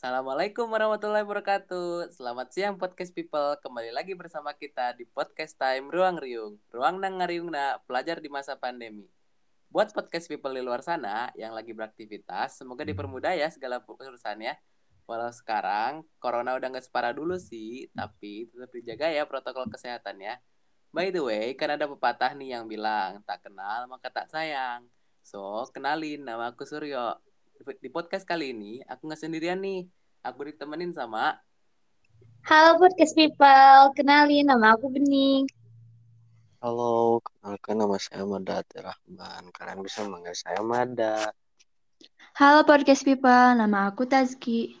Assalamualaikum warahmatullahi wabarakatuh. Selamat siang podcast people. Kembali lagi bersama kita di podcast time Ruang Riung. Ruang nang ngariung na pelajar di masa pandemi. Buat podcast people di luar sana yang lagi beraktivitas, semoga dipermudah ya segala urusannya. Walau sekarang corona udah nggak separah dulu sih, tapi tetap dijaga ya protokol kesehatannya. By the way, kan ada pepatah nih yang bilang, tak kenal maka tak sayang. So, kenalin, nama aku Suryo. Di podcast kali ini, aku nggak sendirian nih. Aku ditemenin sama... Halo podcast people, kenalin nama aku Bening. Halo, kenalkan nama saya Mada Rahman. Kalian bisa manggil saya Mada. Halo podcast people, nama aku Tazki.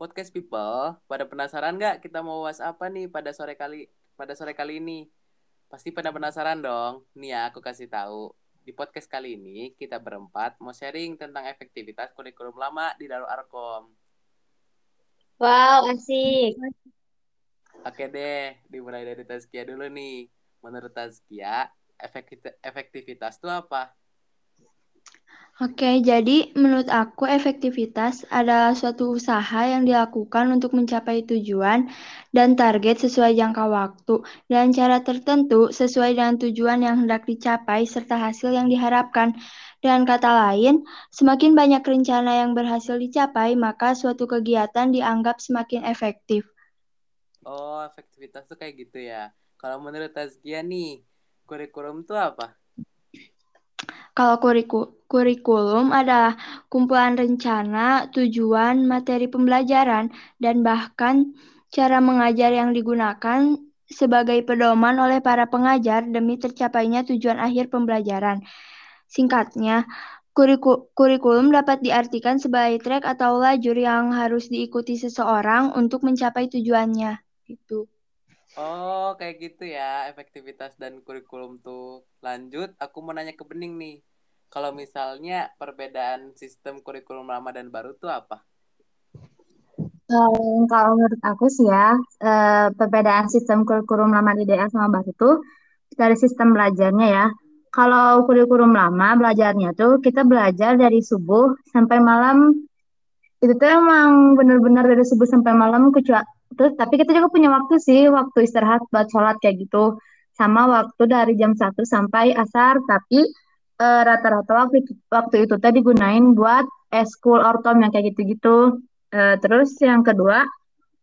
Podcast people, pada penasaran nggak kita mau was apa nih pada sore kali pada sore kali ini? Pasti pada penasaran dong. Nih ya, aku kasih tahu. Di podcast kali ini, kita berempat mau sharing tentang efektivitas kurikulum lama di Darul Arkom. Wow, asik. Oke deh, dimulai dari Tazkia dulu nih. Menurut Tazkia, efektivitas itu apa? Oke, jadi menurut aku efektivitas adalah suatu usaha yang dilakukan untuk mencapai tujuan dan target sesuai jangka waktu dan cara tertentu sesuai dengan tujuan yang hendak dicapai serta hasil yang diharapkan. Dengan kata lain, semakin banyak rencana yang berhasil dicapai, maka suatu kegiatan dianggap semakin efektif. Oh, efektivitas tuh kayak gitu ya. Kalau menurut Tazkia nih, kurikulum itu apa? Kalau kuriku, kurikulum adalah kumpulan rencana, tujuan, materi pembelajaran, dan bahkan cara mengajar yang digunakan sebagai pedoman oleh para pengajar demi tercapainya tujuan akhir pembelajaran. Singkatnya, kuriku, kurikulum dapat diartikan sebagai trek atau lajur yang harus diikuti seseorang untuk mencapai tujuannya. Itu. Oh, kayak gitu ya, efektivitas dan kurikulum tuh. Lanjut, aku mau nanya ke Bening nih. Kalau misalnya perbedaan sistem kurikulum lama dan baru tuh apa? Um, kalau menurut aku sih ya, uh, perbedaan sistem kurikulum lama di daerah sama baru tuh dari sistem belajarnya ya. Kalau kurikulum lama belajarnya tuh kita belajar dari subuh sampai malam. Itu tuh emang benar-benar dari subuh sampai malam kecuali Terus tapi kita juga punya waktu sih, waktu istirahat buat sholat kayak gitu. Sama waktu dari jam 1 sampai asar, tapi eh, rata-rata uh, waktu, waktu itu tadi gunain buat eskul ortom yang kayak gitu-gitu. Uh, terus yang kedua,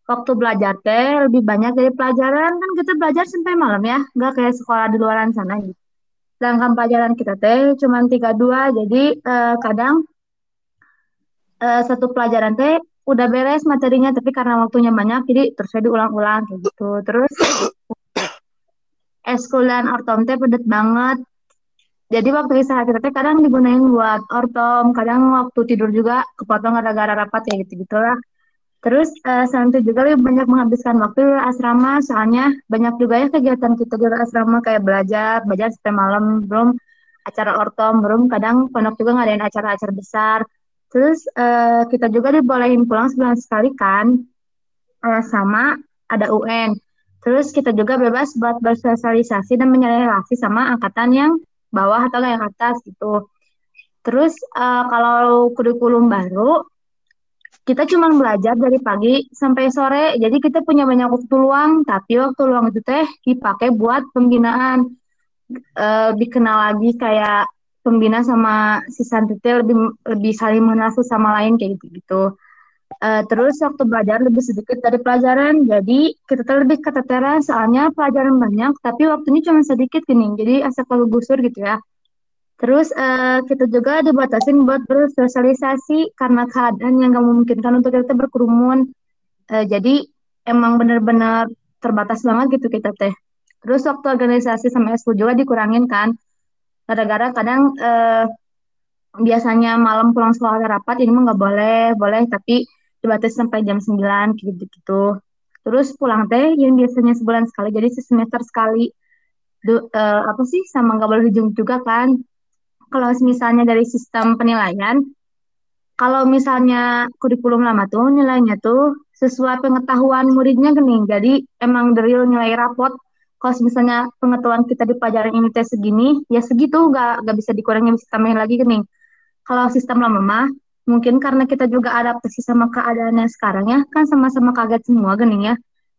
waktu belajar teh lebih banyak dari pelajaran kan kita belajar sampai malam ya, nggak kayak sekolah di luaran sana gitu. Sedangkan pelajaran kita teh cuma tiga dua, jadi uh, kadang uh, satu pelajaran teh udah beres materinya tapi karena waktunya banyak jadi terus saya diulang-ulang kayak gitu. Terus eskul dan ortom teh pedet banget. Jadi waktu istirahat kita teh kadang digunain buat ortom kadang waktu tidur juga kepotong gara-gara rapat ya gitu gitulah terus uh, selain itu juga lebih banyak menghabiskan waktu di asrama soalnya banyak juga ya kegiatan kita di asrama kayak belajar belajar sampai malam belum acara ortom belum kadang pondok juga ngadain acara-acara besar Terus uh, kita juga dibolehin pulang sebulan sekali kan, uh, sama ada UN. Terus kita juga bebas buat bersosialisasi dan relasi sama angkatan yang bawah atau yang atas gitu. Terus uh, kalau kurikulum baru, kita cuma belajar dari pagi sampai sore, jadi kita punya banyak waktu luang, tapi waktu luang itu teh dipakai buat pembinaan. Uh, dikenal lagi kayak pembina sama si santri lebih lebih saling mengenal sama lain kayak gitu gitu uh, terus waktu belajar lebih sedikit dari pelajaran jadi kita tuh lebih keteteran soalnya pelajaran banyak tapi waktunya cuma sedikit gini jadi asal kalau gusur gitu ya. Terus uh, kita juga dibatasin buat bersosialisasi karena keadaan yang gak memungkinkan untuk kita berkerumun. Uh, jadi emang bener-bener terbatas banget gitu kita teh. Terus waktu organisasi sama SU juga dikurangin kan gara-gara kadang eh, biasanya malam pulang sekolah rapat ini mah nggak boleh boleh tapi dibatasi sampai jam 9 gitu gitu terus pulang teh yang biasanya sebulan sekali jadi semester sekali. Du, eh, apa sih sama nggak boleh ujung juga kan. Kalau misalnya dari sistem penilaian kalau misalnya kurikulum lama tuh nilainya tuh sesuai pengetahuan muridnya gini jadi emang dari nilai rapot kalau misalnya pengetahuan kita di pelajaran ini tes segini, ya segitu, nggak nggak bisa dikurangi, bisa tambahin lagi nih. Kalau sistem lama mah, mungkin karena kita juga adaptasi sama keadaannya sekarang ya, kan sama-sama kaget semua gening ya.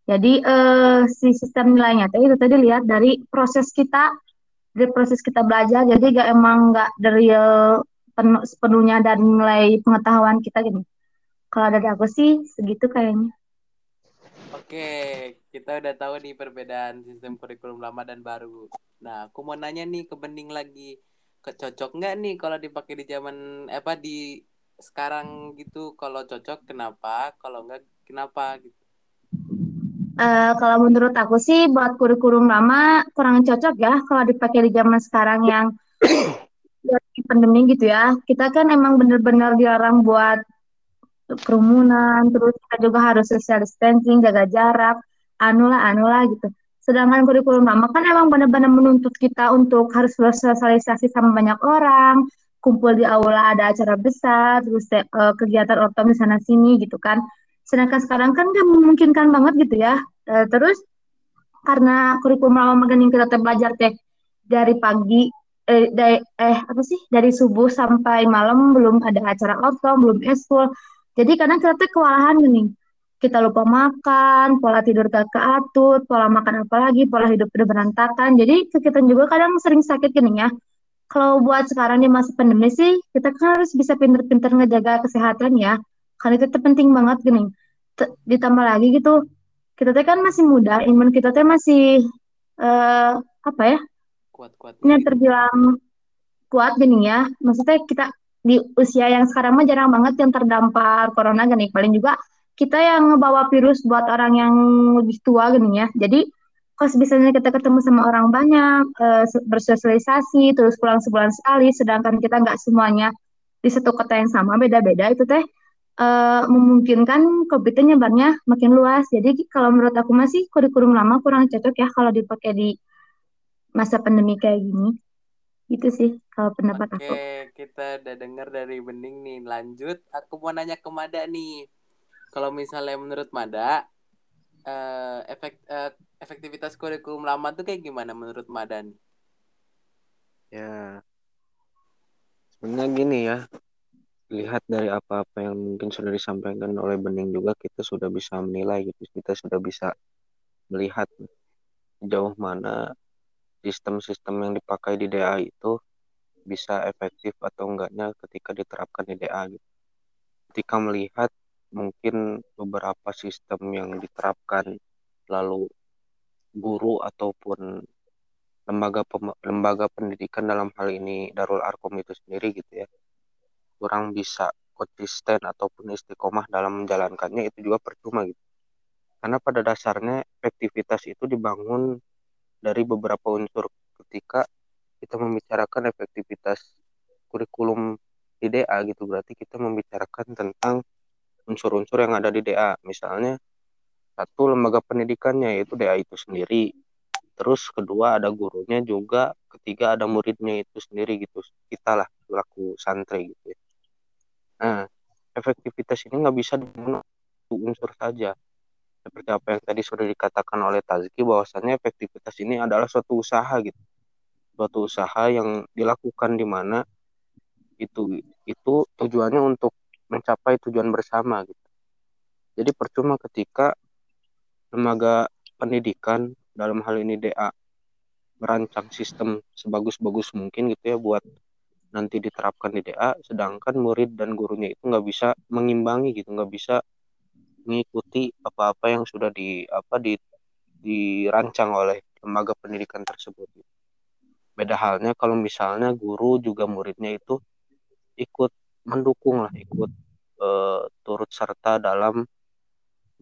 Jadi eh, si sistem nilainya tadi itu tadi lihat dari proses kita, dari proses kita belajar. Jadi gak emang gak dari penuh, sepenuhnya dari nilai pengetahuan kita gini. Kalau dari aku sih segitu kayaknya. Oke, kita udah tahu nih perbedaan sistem kurikulum lama dan baru. Nah, aku mau nanya nih ke Bening lagi, kecocok nggak nih kalau dipakai di zaman apa di sekarang gitu? Kalau cocok kenapa? Kalau nggak kenapa gitu? Uh, kalau menurut aku sih buat kurikulum lama kurang cocok ya kalau dipakai di zaman sekarang yang pandemi gitu ya. Kita kan emang bener-bener dilarang buat kerumunan, terus kita juga harus social distancing, jaga jarak, anu lah, anu lah gitu. Sedangkan kurikulum lama kan emang benar-benar menuntut kita untuk harus bersosialisasi sama banyak orang, kumpul di aula ada acara besar, terus uh, kegiatan ortom di sana sini gitu kan. Sedangkan sekarang kan nggak memungkinkan banget gitu ya. Uh, terus karena kurikulum lama magening kita belajar teh dari pagi eh, dari, eh apa sih dari subuh sampai malam belum ada acara ortom, belum eskul jadi kadang kita tuh kewalahan nih. Kita lupa makan, pola tidur gak keatur, pola makan apa lagi, pola hidup udah berantakan. Jadi kita juga kadang sering sakit gini ya. Kalau buat sekarang di masa pandemi sih, kita kan harus bisa pinter-pinter ngejaga kesehatan ya. Karena itu penting banget gini. Ditambah lagi gitu, kita kan masih muda, imun kita tuh masih uh, apa ya? Kuat-kuat. Ini terbilang kuat gini ya. Maksudnya kita di usia yang sekarang mah jarang banget yang terdampar corona gini paling juga kita yang ngebawa virus buat orang yang lebih tua gini ya jadi kalau misalnya kita ketemu sama orang banyak e, bersosialisasi terus pulang sebulan sekali sedangkan kita nggak semuanya di satu kota yang sama beda-beda itu teh e, memungkinkan covid nyebarnya makin luas jadi kalau menurut aku masih kurikulum lama kurang cocok ya kalau dipakai di masa pandemi kayak gini itu sih kalau pendapat Oke, aku. Oke, kita udah dengar dari Bening nih. Lanjut, aku mau nanya ke Mada nih. Kalau misalnya menurut Mada, uh, efek uh, efektivitas kurikulum lama tuh kayak gimana menurut Mada? Ya, sebenarnya gini ya. Lihat dari apa-apa yang mungkin sudah disampaikan oleh Bening juga, kita sudah bisa menilai gitu. Kita sudah bisa melihat jauh mana sistem-sistem yang dipakai di DA itu bisa efektif atau enggaknya ketika diterapkan di DA gitu. Ketika melihat mungkin beberapa sistem yang diterapkan lalu guru ataupun lembaga lembaga pendidikan dalam hal ini Darul Arkom itu sendiri gitu ya kurang bisa konsisten ataupun istiqomah dalam menjalankannya itu juga percuma gitu. Karena pada dasarnya efektivitas itu dibangun dari beberapa unsur. Ketika kita membicarakan efektivitas kurikulum di DA gitu berarti kita membicarakan tentang unsur-unsur yang ada di DA misalnya satu lembaga pendidikannya yaitu DA itu sendiri. Terus kedua ada gurunya juga ketiga ada muridnya itu sendiri gitu. Kita lah selaku santri gitu ya. Nah efektivitas ini nggak bisa dibangun unsur saja. Seperti apa yang tadi sudah dikatakan oleh Tazki bahwasannya efektivitas ini adalah suatu usaha gitu. Suatu usaha yang dilakukan di mana itu itu tujuannya untuk mencapai tujuan bersama gitu jadi percuma ketika lembaga pendidikan dalam hal ini DA merancang sistem sebagus-bagus mungkin gitu ya buat nanti diterapkan di DA sedangkan murid dan gurunya itu nggak bisa mengimbangi gitu nggak bisa mengikuti apa-apa yang sudah di apa di dirancang oleh lembaga pendidikan tersebut. Beda halnya kalau misalnya guru juga muridnya itu ikut mendukung lah, ikut e, turut serta dalam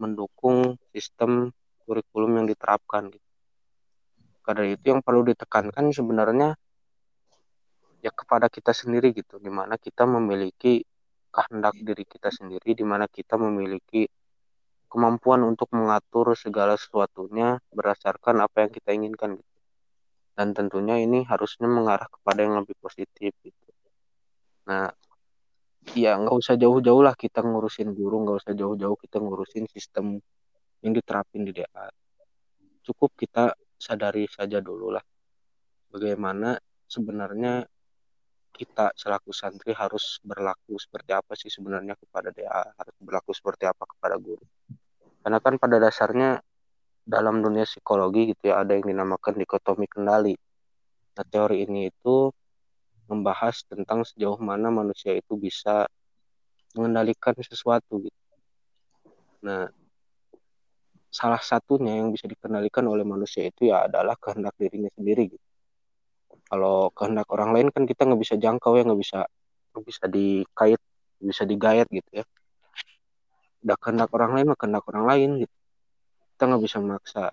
mendukung sistem kurikulum yang diterapkan. Gitu. Karena itu yang perlu ditekankan sebenarnya ya kepada kita sendiri gitu, di mana kita memiliki kehendak diri kita sendiri, di mana kita memiliki kemampuan untuk mengatur segala sesuatunya berdasarkan apa yang kita inginkan gitu. Dan tentunya ini harusnya mengarah kepada yang lebih positif gitu. Nah, ya nggak usah jauh-jauh lah kita ngurusin guru, nggak usah jauh-jauh kita ngurusin sistem yang diterapin di DA. Cukup kita sadari saja dulu lah bagaimana sebenarnya kita selaku santri harus berlaku seperti apa sih sebenarnya kepada DA, harus berlaku seperti apa kepada guru. Karena kan pada dasarnya dalam dunia psikologi gitu ya ada yang dinamakan dikotomi kendali. Nah, teori ini itu membahas tentang sejauh mana manusia itu bisa mengendalikan sesuatu gitu. Nah, salah satunya yang bisa dikendalikan oleh manusia itu ya adalah kehendak dirinya sendiri gitu. Kalau kehendak orang lain kan kita nggak bisa jangkau ya nggak bisa nggak bisa dikait bisa digayat gitu ya. Udah kehendak orang lain kehendak orang lain gitu. Kita nggak bisa memaksa.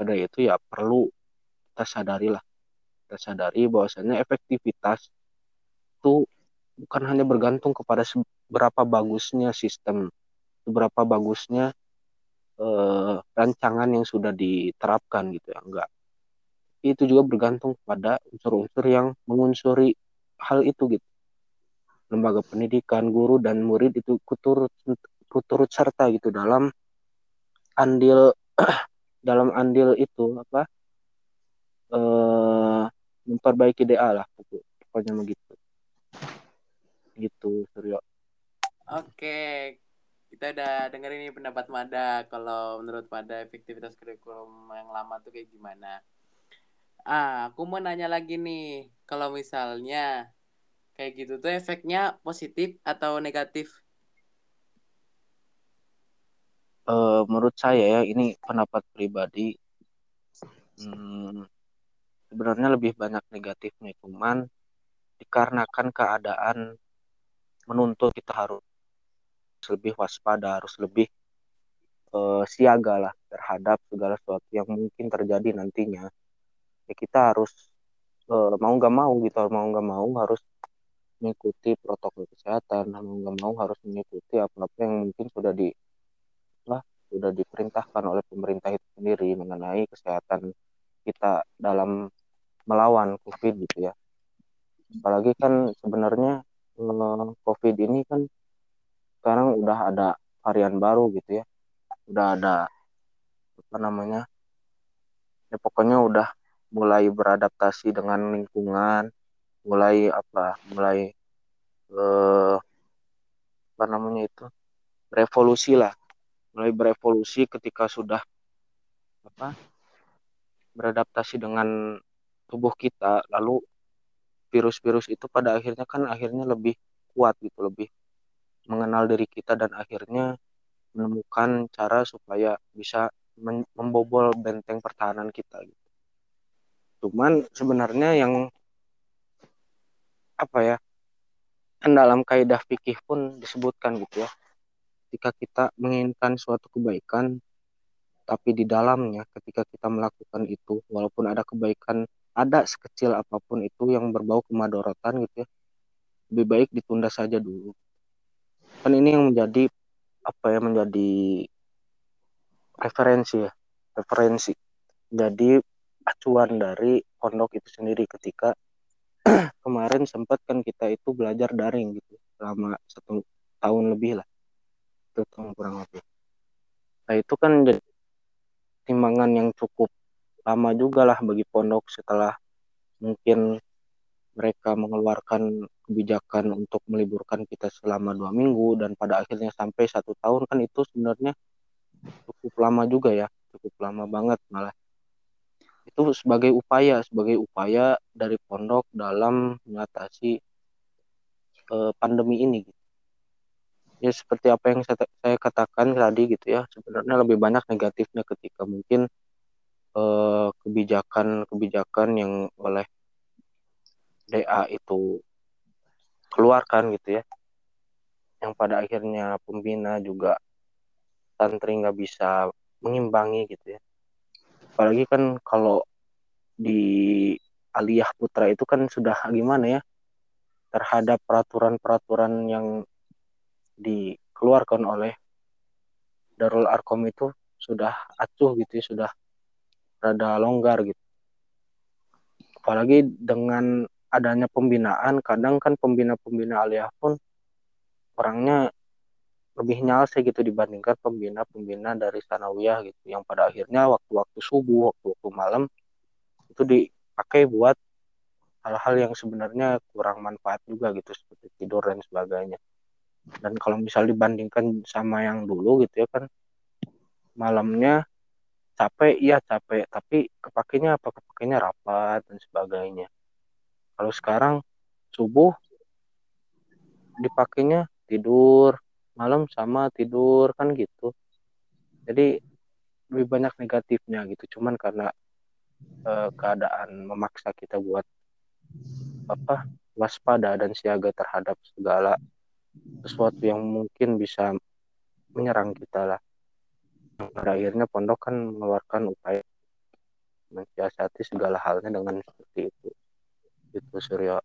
Pada itu ya perlu kita sadari lah. Kita sadari bahwasannya efektivitas itu bukan hanya bergantung kepada seberapa bagusnya sistem, seberapa bagusnya eh, rancangan yang sudah diterapkan gitu ya, enggak. Itu juga bergantung kepada unsur-unsur yang mengunsuri hal itu gitu. Lembaga pendidikan, guru dan murid itu kuturut kuturut serta gitu dalam andil dalam andil itu apa eh, memperbaiki DA lah pokoknya begitu gitu Suryo Oke, kita udah denger ini pendapat Mada. Kalau menurut Mada efektivitas kurikulum yang lama tuh kayak gimana? Ah, aku mau nanya lagi nih. Kalau misalnya kayak gitu tuh efeknya positif atau negatif? uh, menurut saya ya ini pendapat pribadi hmm, sebenarnya lebih banyak negatifnya cuman dikarenakan keadaan menuntut kita harus lebih waspada harus lebih uh, siaga lah terhadap segala sesuatu yang mungkin terjadi nantinya. Ya kita harus uh, mau nggak mau gitu mau nggak mau harus mengikuti protokol kesehatan mau nggak mau harus mengikuti apa-apa yang mungkin sudah di lah sudah diperintahkan oleh pemerintah itu sendiri mengenai kesehatan kita dalam melawan COVID gitu ya. Apalagi kan sebenarnya eh, COVID ini kan sekarang udah ada varian baru gitu ya. Udah ada apa namanya? Ya pokoknya udah mulai beradaptasi dengan lingkungan, mulai apa? Mulai eh, apa namanya itu? revolusi lah mulai berevolusi ketika sudah apa beradaptasi dengan tubuh kita lalu virus-virus itu pada akhirnya kan akhirnya lebih kuat gitu lebih mengenal diri kita dan akhirnya menemukan cara supaya bisa membobol benteng pertahanan kita gitu. Cuman sebenarnya yang apa ya kan dalam kaidah fikih pun disebutkan gitu ya ketika kita menginginkan suatu kebaikan tapi di dalamnya ketika kita melakukan itu walaupun ada kebaikan ada sekecil apa pun itu yang berbau kemadorotan gitu ya. Lebih baik ditunda saja dulu. Kan ini yang menjadi apa ya menjadi referensi ya. Referensi. Jadi acuan dari pondok itu sendiri ketika kemarin sempat kan kita itu belajar daring gitu selama satu tahun lebih lah. Tahun kurang lebih. Nah itu kan timbangan yang cukup lama juga lah bagi pondok setelah mungkin mereka mengeluarkan kebijakan untuk meliburkan kita selama dua minggu dan pada akhirnya sampai satu tahun kan itu sebenarnya cukup lama juga ya cukup lama banget malah. Itu sebagai upaya sebagai upaya dari pondok dalam mengatasi uh, pandemi ini gitu. Ya seperti apa yang saya, saya katakan tadi gitu ya sebenarnya lebih banyak negatifnya ketika mungkin kebijakan-kebijakan yang oleh DA itu keluarkan gitu ya. Yang pada akhirnya pembina juga santri nggak bisa mengimbangi gitu ya. Apalagi kan kalau di Aliyah Putra itu kan sudah gimana ya terhadap peraturan-peraturan yang dikeluarkan oleh Darul Arkom itu sudah acuh gitu ya, sudah rada longgar gitu. Apalagi dengan adanya pembinaan, kadang kan pembina-pembina aliyah pun orangnya lebih nyalse gitu dibandingkan pembina-pembina dari sanawiyah gitu yang pada akhirnya waktu-waktu subuh, waktu-waktu malam itu dipakai buat hal-hal yang sebenarnya kurang manfaat juga gitu seperti tidur dan sebagainya dan kalau misal dibandingkan sama yang dulu gitu ya kan malamnya capek iya capek. Tapi kepakainya apa? Kepakainya rapat dan sebagainya. Kalau sekarang subuh dipakainya tidur. Malam sama tidur kan gitu. Jadi lebih banyak negatifnya gitu. Cuman karena eh, keadaan memaksa kita buat apa waspada dan siaga terhadap segala sesuatu yang mungkin bisa menyerang kita lah pada akhirnya pondok kan mengeluarkan upaya mensiasati segala halnya dengan seperti itu itu Suryo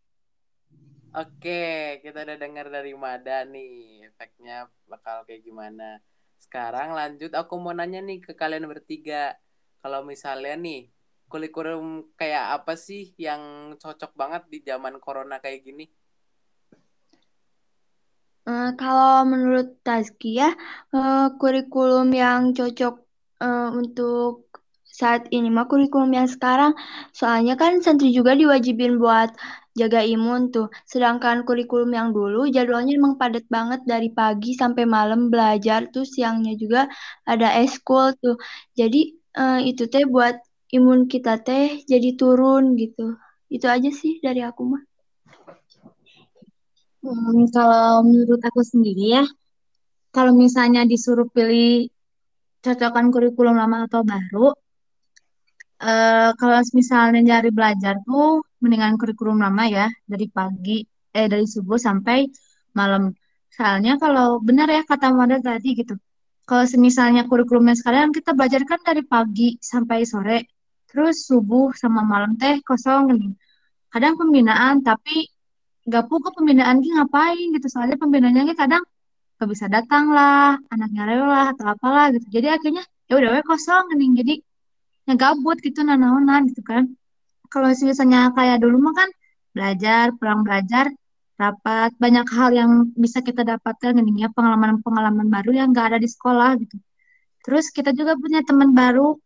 Oke, kita udah dengar dari Mada nih efeknya bakal kayak gimana. Sekarang lanjut aku mau nanya nih ke kalian bertiga. Kalau misalnya nih kurikulum kayak apa sih yang cocok banget di zaman corona kayak gini? Eh, kalau menurut Tazkia, uh, kurikulum yang cocok uh, untuk saat ini mah kurikulum yang sekarang, soalnya kan santri juga diwajibin buat jaga imun tuh. Sedangkan kurikulum yang dulu jadwalnya emang padat banget dari pagi sampai malam belajar tuh siangnya juga ada eskul tuh. Jadi itu teh buat imun kita teh jadi turun gitu. Itu aja sih dari aku mah. Hmm, kalau menurut aku sendiri ya, kalau misalnya disuruh pilih cocokan kurikulum lama atau baru, eh, kalau misalnya nyari belajar tuh mendingan kurikulum lama ya, dari pagi, eh dari subuh sampai malam. Soalnya kalau benar ya kata Mada tadi gitu, kalau misalnya kurikulumnya sekarang kita belajar kan dari pagi sampai sore, terus subuh sama malam teh kosong nih. Kadang pembinaan, tapi gak punya pembinaan ki ngapain? Gitu. Soalnya pembinaannya kadang gak bisa datang lah anaknya rewel lah atau apalah gitu. Jadi akhirnya ya udah we kosong. Nih jadi ya gabut gitu nanaonan gitu kan. Kalau misalnya kayak dulu mah kan belajar pulang belajar rapat banyak hal yang bisa kita dapatkan. Nih ya pengalaman-pengalaman baru yang gak ada di sekolah gitu. Terus kita juga punya teman baru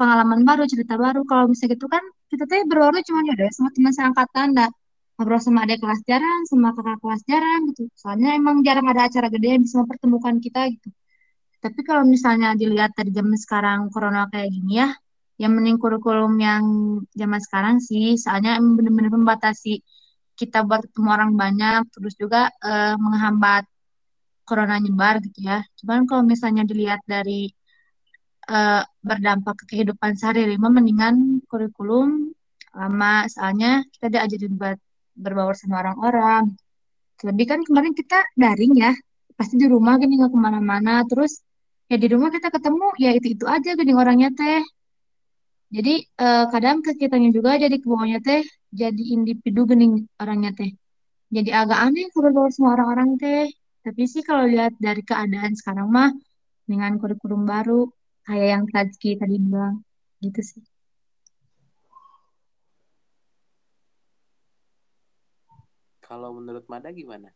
pengalaman baru cerita baru. Kalau misalnya gitu kan kita tuh berbaru cuma ya udah sama teman seangkatan dah ngobrol sama adik kelas jarang, sama kakak kelas jarang gitu. Soalnya emang jarang ada acara gede yang bisa mempertemukan kita gitu. Tapi kalau misalnya dilihat dari zaman sekarang corona kayak gini ya, yang mending kurikulum yang zaman sekarang sih, soalnya emang bener-bener membatasi kita buat ketemu orang banyak, terus juga eh, menghambat corona nyebar gitu ya. Cuman kalau misalnya dilihat dari eh, berdampak ke kehidupan sehari-hari, mendingan kurikulum lama, soalnya kita diajarin buat berbaur sama orang-orang. Lebih kan kemarin kita daring ya, pasti di rumah gini nggak ke mana-mana. Terus ya di rumah kita ketemu ya itu-itu aja gini orangnya teh. Jadi eh, kadang ke kitanya juga jadi ke bawahnya teh jadi individu gini orangnya teh. Jadi agak aneh kalau berbaur sama orang-orang teh. Tapi sih kalau lihat dari keadaan sekarang mah dengan kurikulum baru kayak yang Tadzki tadi bilang gitu sih. Kalau menurut Mada gimana?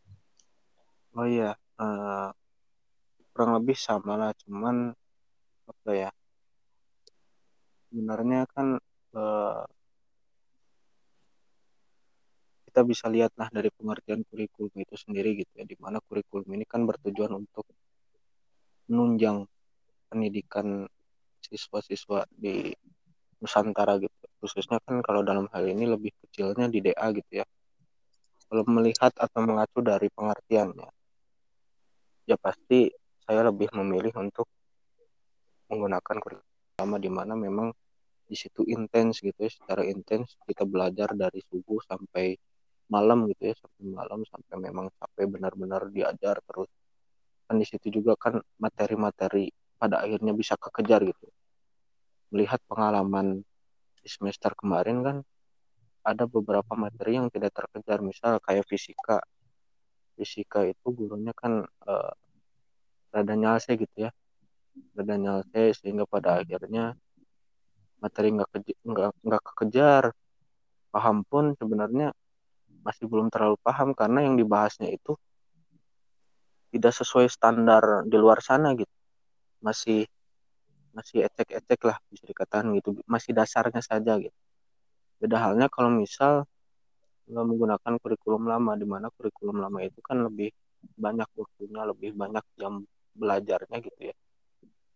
oh iya eh, kurang lebih sama lah cuman apa ya sebenarnya kan eh, kita bisa lihat lah dari pengertian kurikulum itu sendiri gitu ya di mana kurikulum ini kan bertujuan untuk menunjang pendidikan siswa-siswa di Nusantara gitu khususnya kan kalau dalam hal ini lebih kecilnya di DA gitu ya kalau melihat atau mengacu dari pengertiannya. Ya pasti saya lebih memilih untuk menggunakan kurikulum di mana memang di situ intens gitu ya secara intens kita belajar dari subuh sampai malam gitu ya sampai malam sampai memang sampai benar-benar diajar terus. Kan di situ juga kan materi-materi pada akhirnya bisa kekejar gitu. Melihat pengalaman di semester kemarin kan ada beberapa materi yang tidak terkejar misal kayak fisika. Fisika itu gurunya kan uh, rada nyalse gitu ya. Rada nyalse sehingga pada akhirnya materi nggak nggak nggak kekejar. Paham pun sebenarnya masih belum terlalu paham karena yang dibahasnya itu tidak sesuai standar di luar sana gitu. Masih masih ecek-ecek lah bisa dikatakan gitu. Masih dasarnya saja gitu beda halnya kalau misal menggunakan kurikulum lama di mana kurikulum lama itu kan lebih banyak waktunya lebih banyak jam belajarnya gitu ya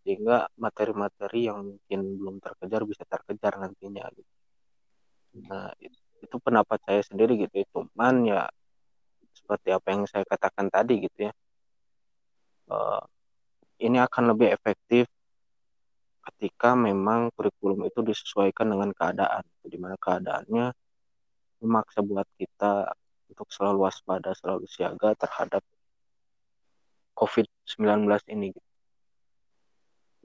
sehingga materi-materi yang mungkin belum terkejar bisa terkejar nantinya gitu. Nah itu pendapat saya sendiri gitu ya. Cuman ya seperti apa yang saya katakan tadi gitu ya. Uh, ini akan lebih efektif ketika memang kurikulum itu disesuaikan dengan keadaan, di mana keadaannya memaksa buat kita untuk selalu waspada, selalu siaga terhadap COVID-19 ini.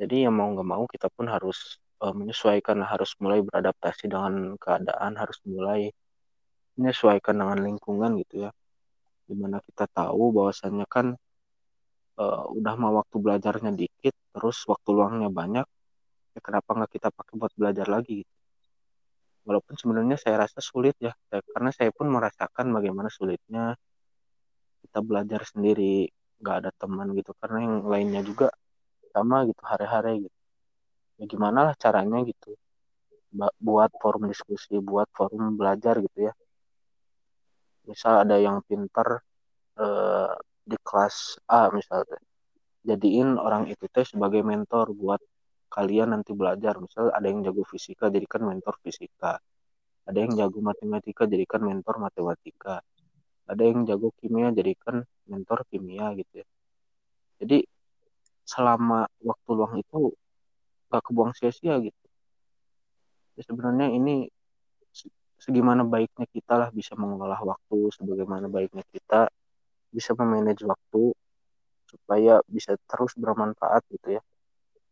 Jadi ya mau nggak mau kita pun harus uh, menyesuaikan, harus mulai beradaptasi dengan keadaan, harus mulai menyesuaikan dengan lingkungan gitu ya. Di mana kita tahu bahwasannya kan uh, udah mau waktu belajarnya dikit, terus waktu luangnya banyak, ya kenapa nggak kita pakai buat belajar lagi gitu. Walaupun sebenarnya saya rasa sulit ya, karena saya pun merasakan bagaimana sulitnya kita belajar sendiri, nggak ada teman gitu, karena yang lainnya juga sama gitu hari-hari gitu. Ya gimana lah caranya gitu, buat forum diskusi, buat forum belajar gitu ya. Misal ada yang pinter eh, di kelas A misalnya, jadiin orang itu teh sebagai mentor buat kalian nanti belajar. Misal ada yang jago fisika jadikan mentor fisika. Ada yang jago matematika jadikan mentor matematika. Ada yang jago kimia jadikan mentor kimia gitu ya. Jadi selama waktu luang itu gak kebuang sia-sia gitu. Ya, sebenarnya ini segimana baiknya kita lah bisa mengolah waktu sebagaimana baiknya kita bisa memanage waktu supaya bisa terus bermanfaat gitu ya.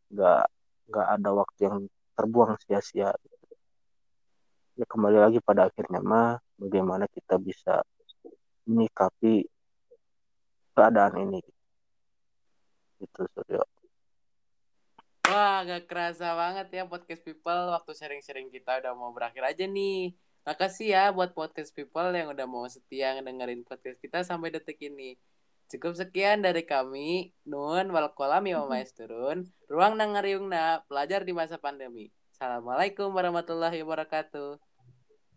Nggak nggak ada waktu yang terbuang sia-sia ya kembali lagi pada akhirnya mah bagaimana kita bisa menyikapi keadaan ini itu Suryo Wah, gak kerasa banget ya podcast people. Waktu sharing-sharing kita udah mau berakhir aja nih. Makasih ya buat podcast people yang udah mau setia dengerin podcast kita sampai detik ini. Cukup sekian dari kami. Nun walkolami turun. Ruang nangariungna pelajar di masa pandemi. Assalamualaikum warahmatullahi wabarakatuh.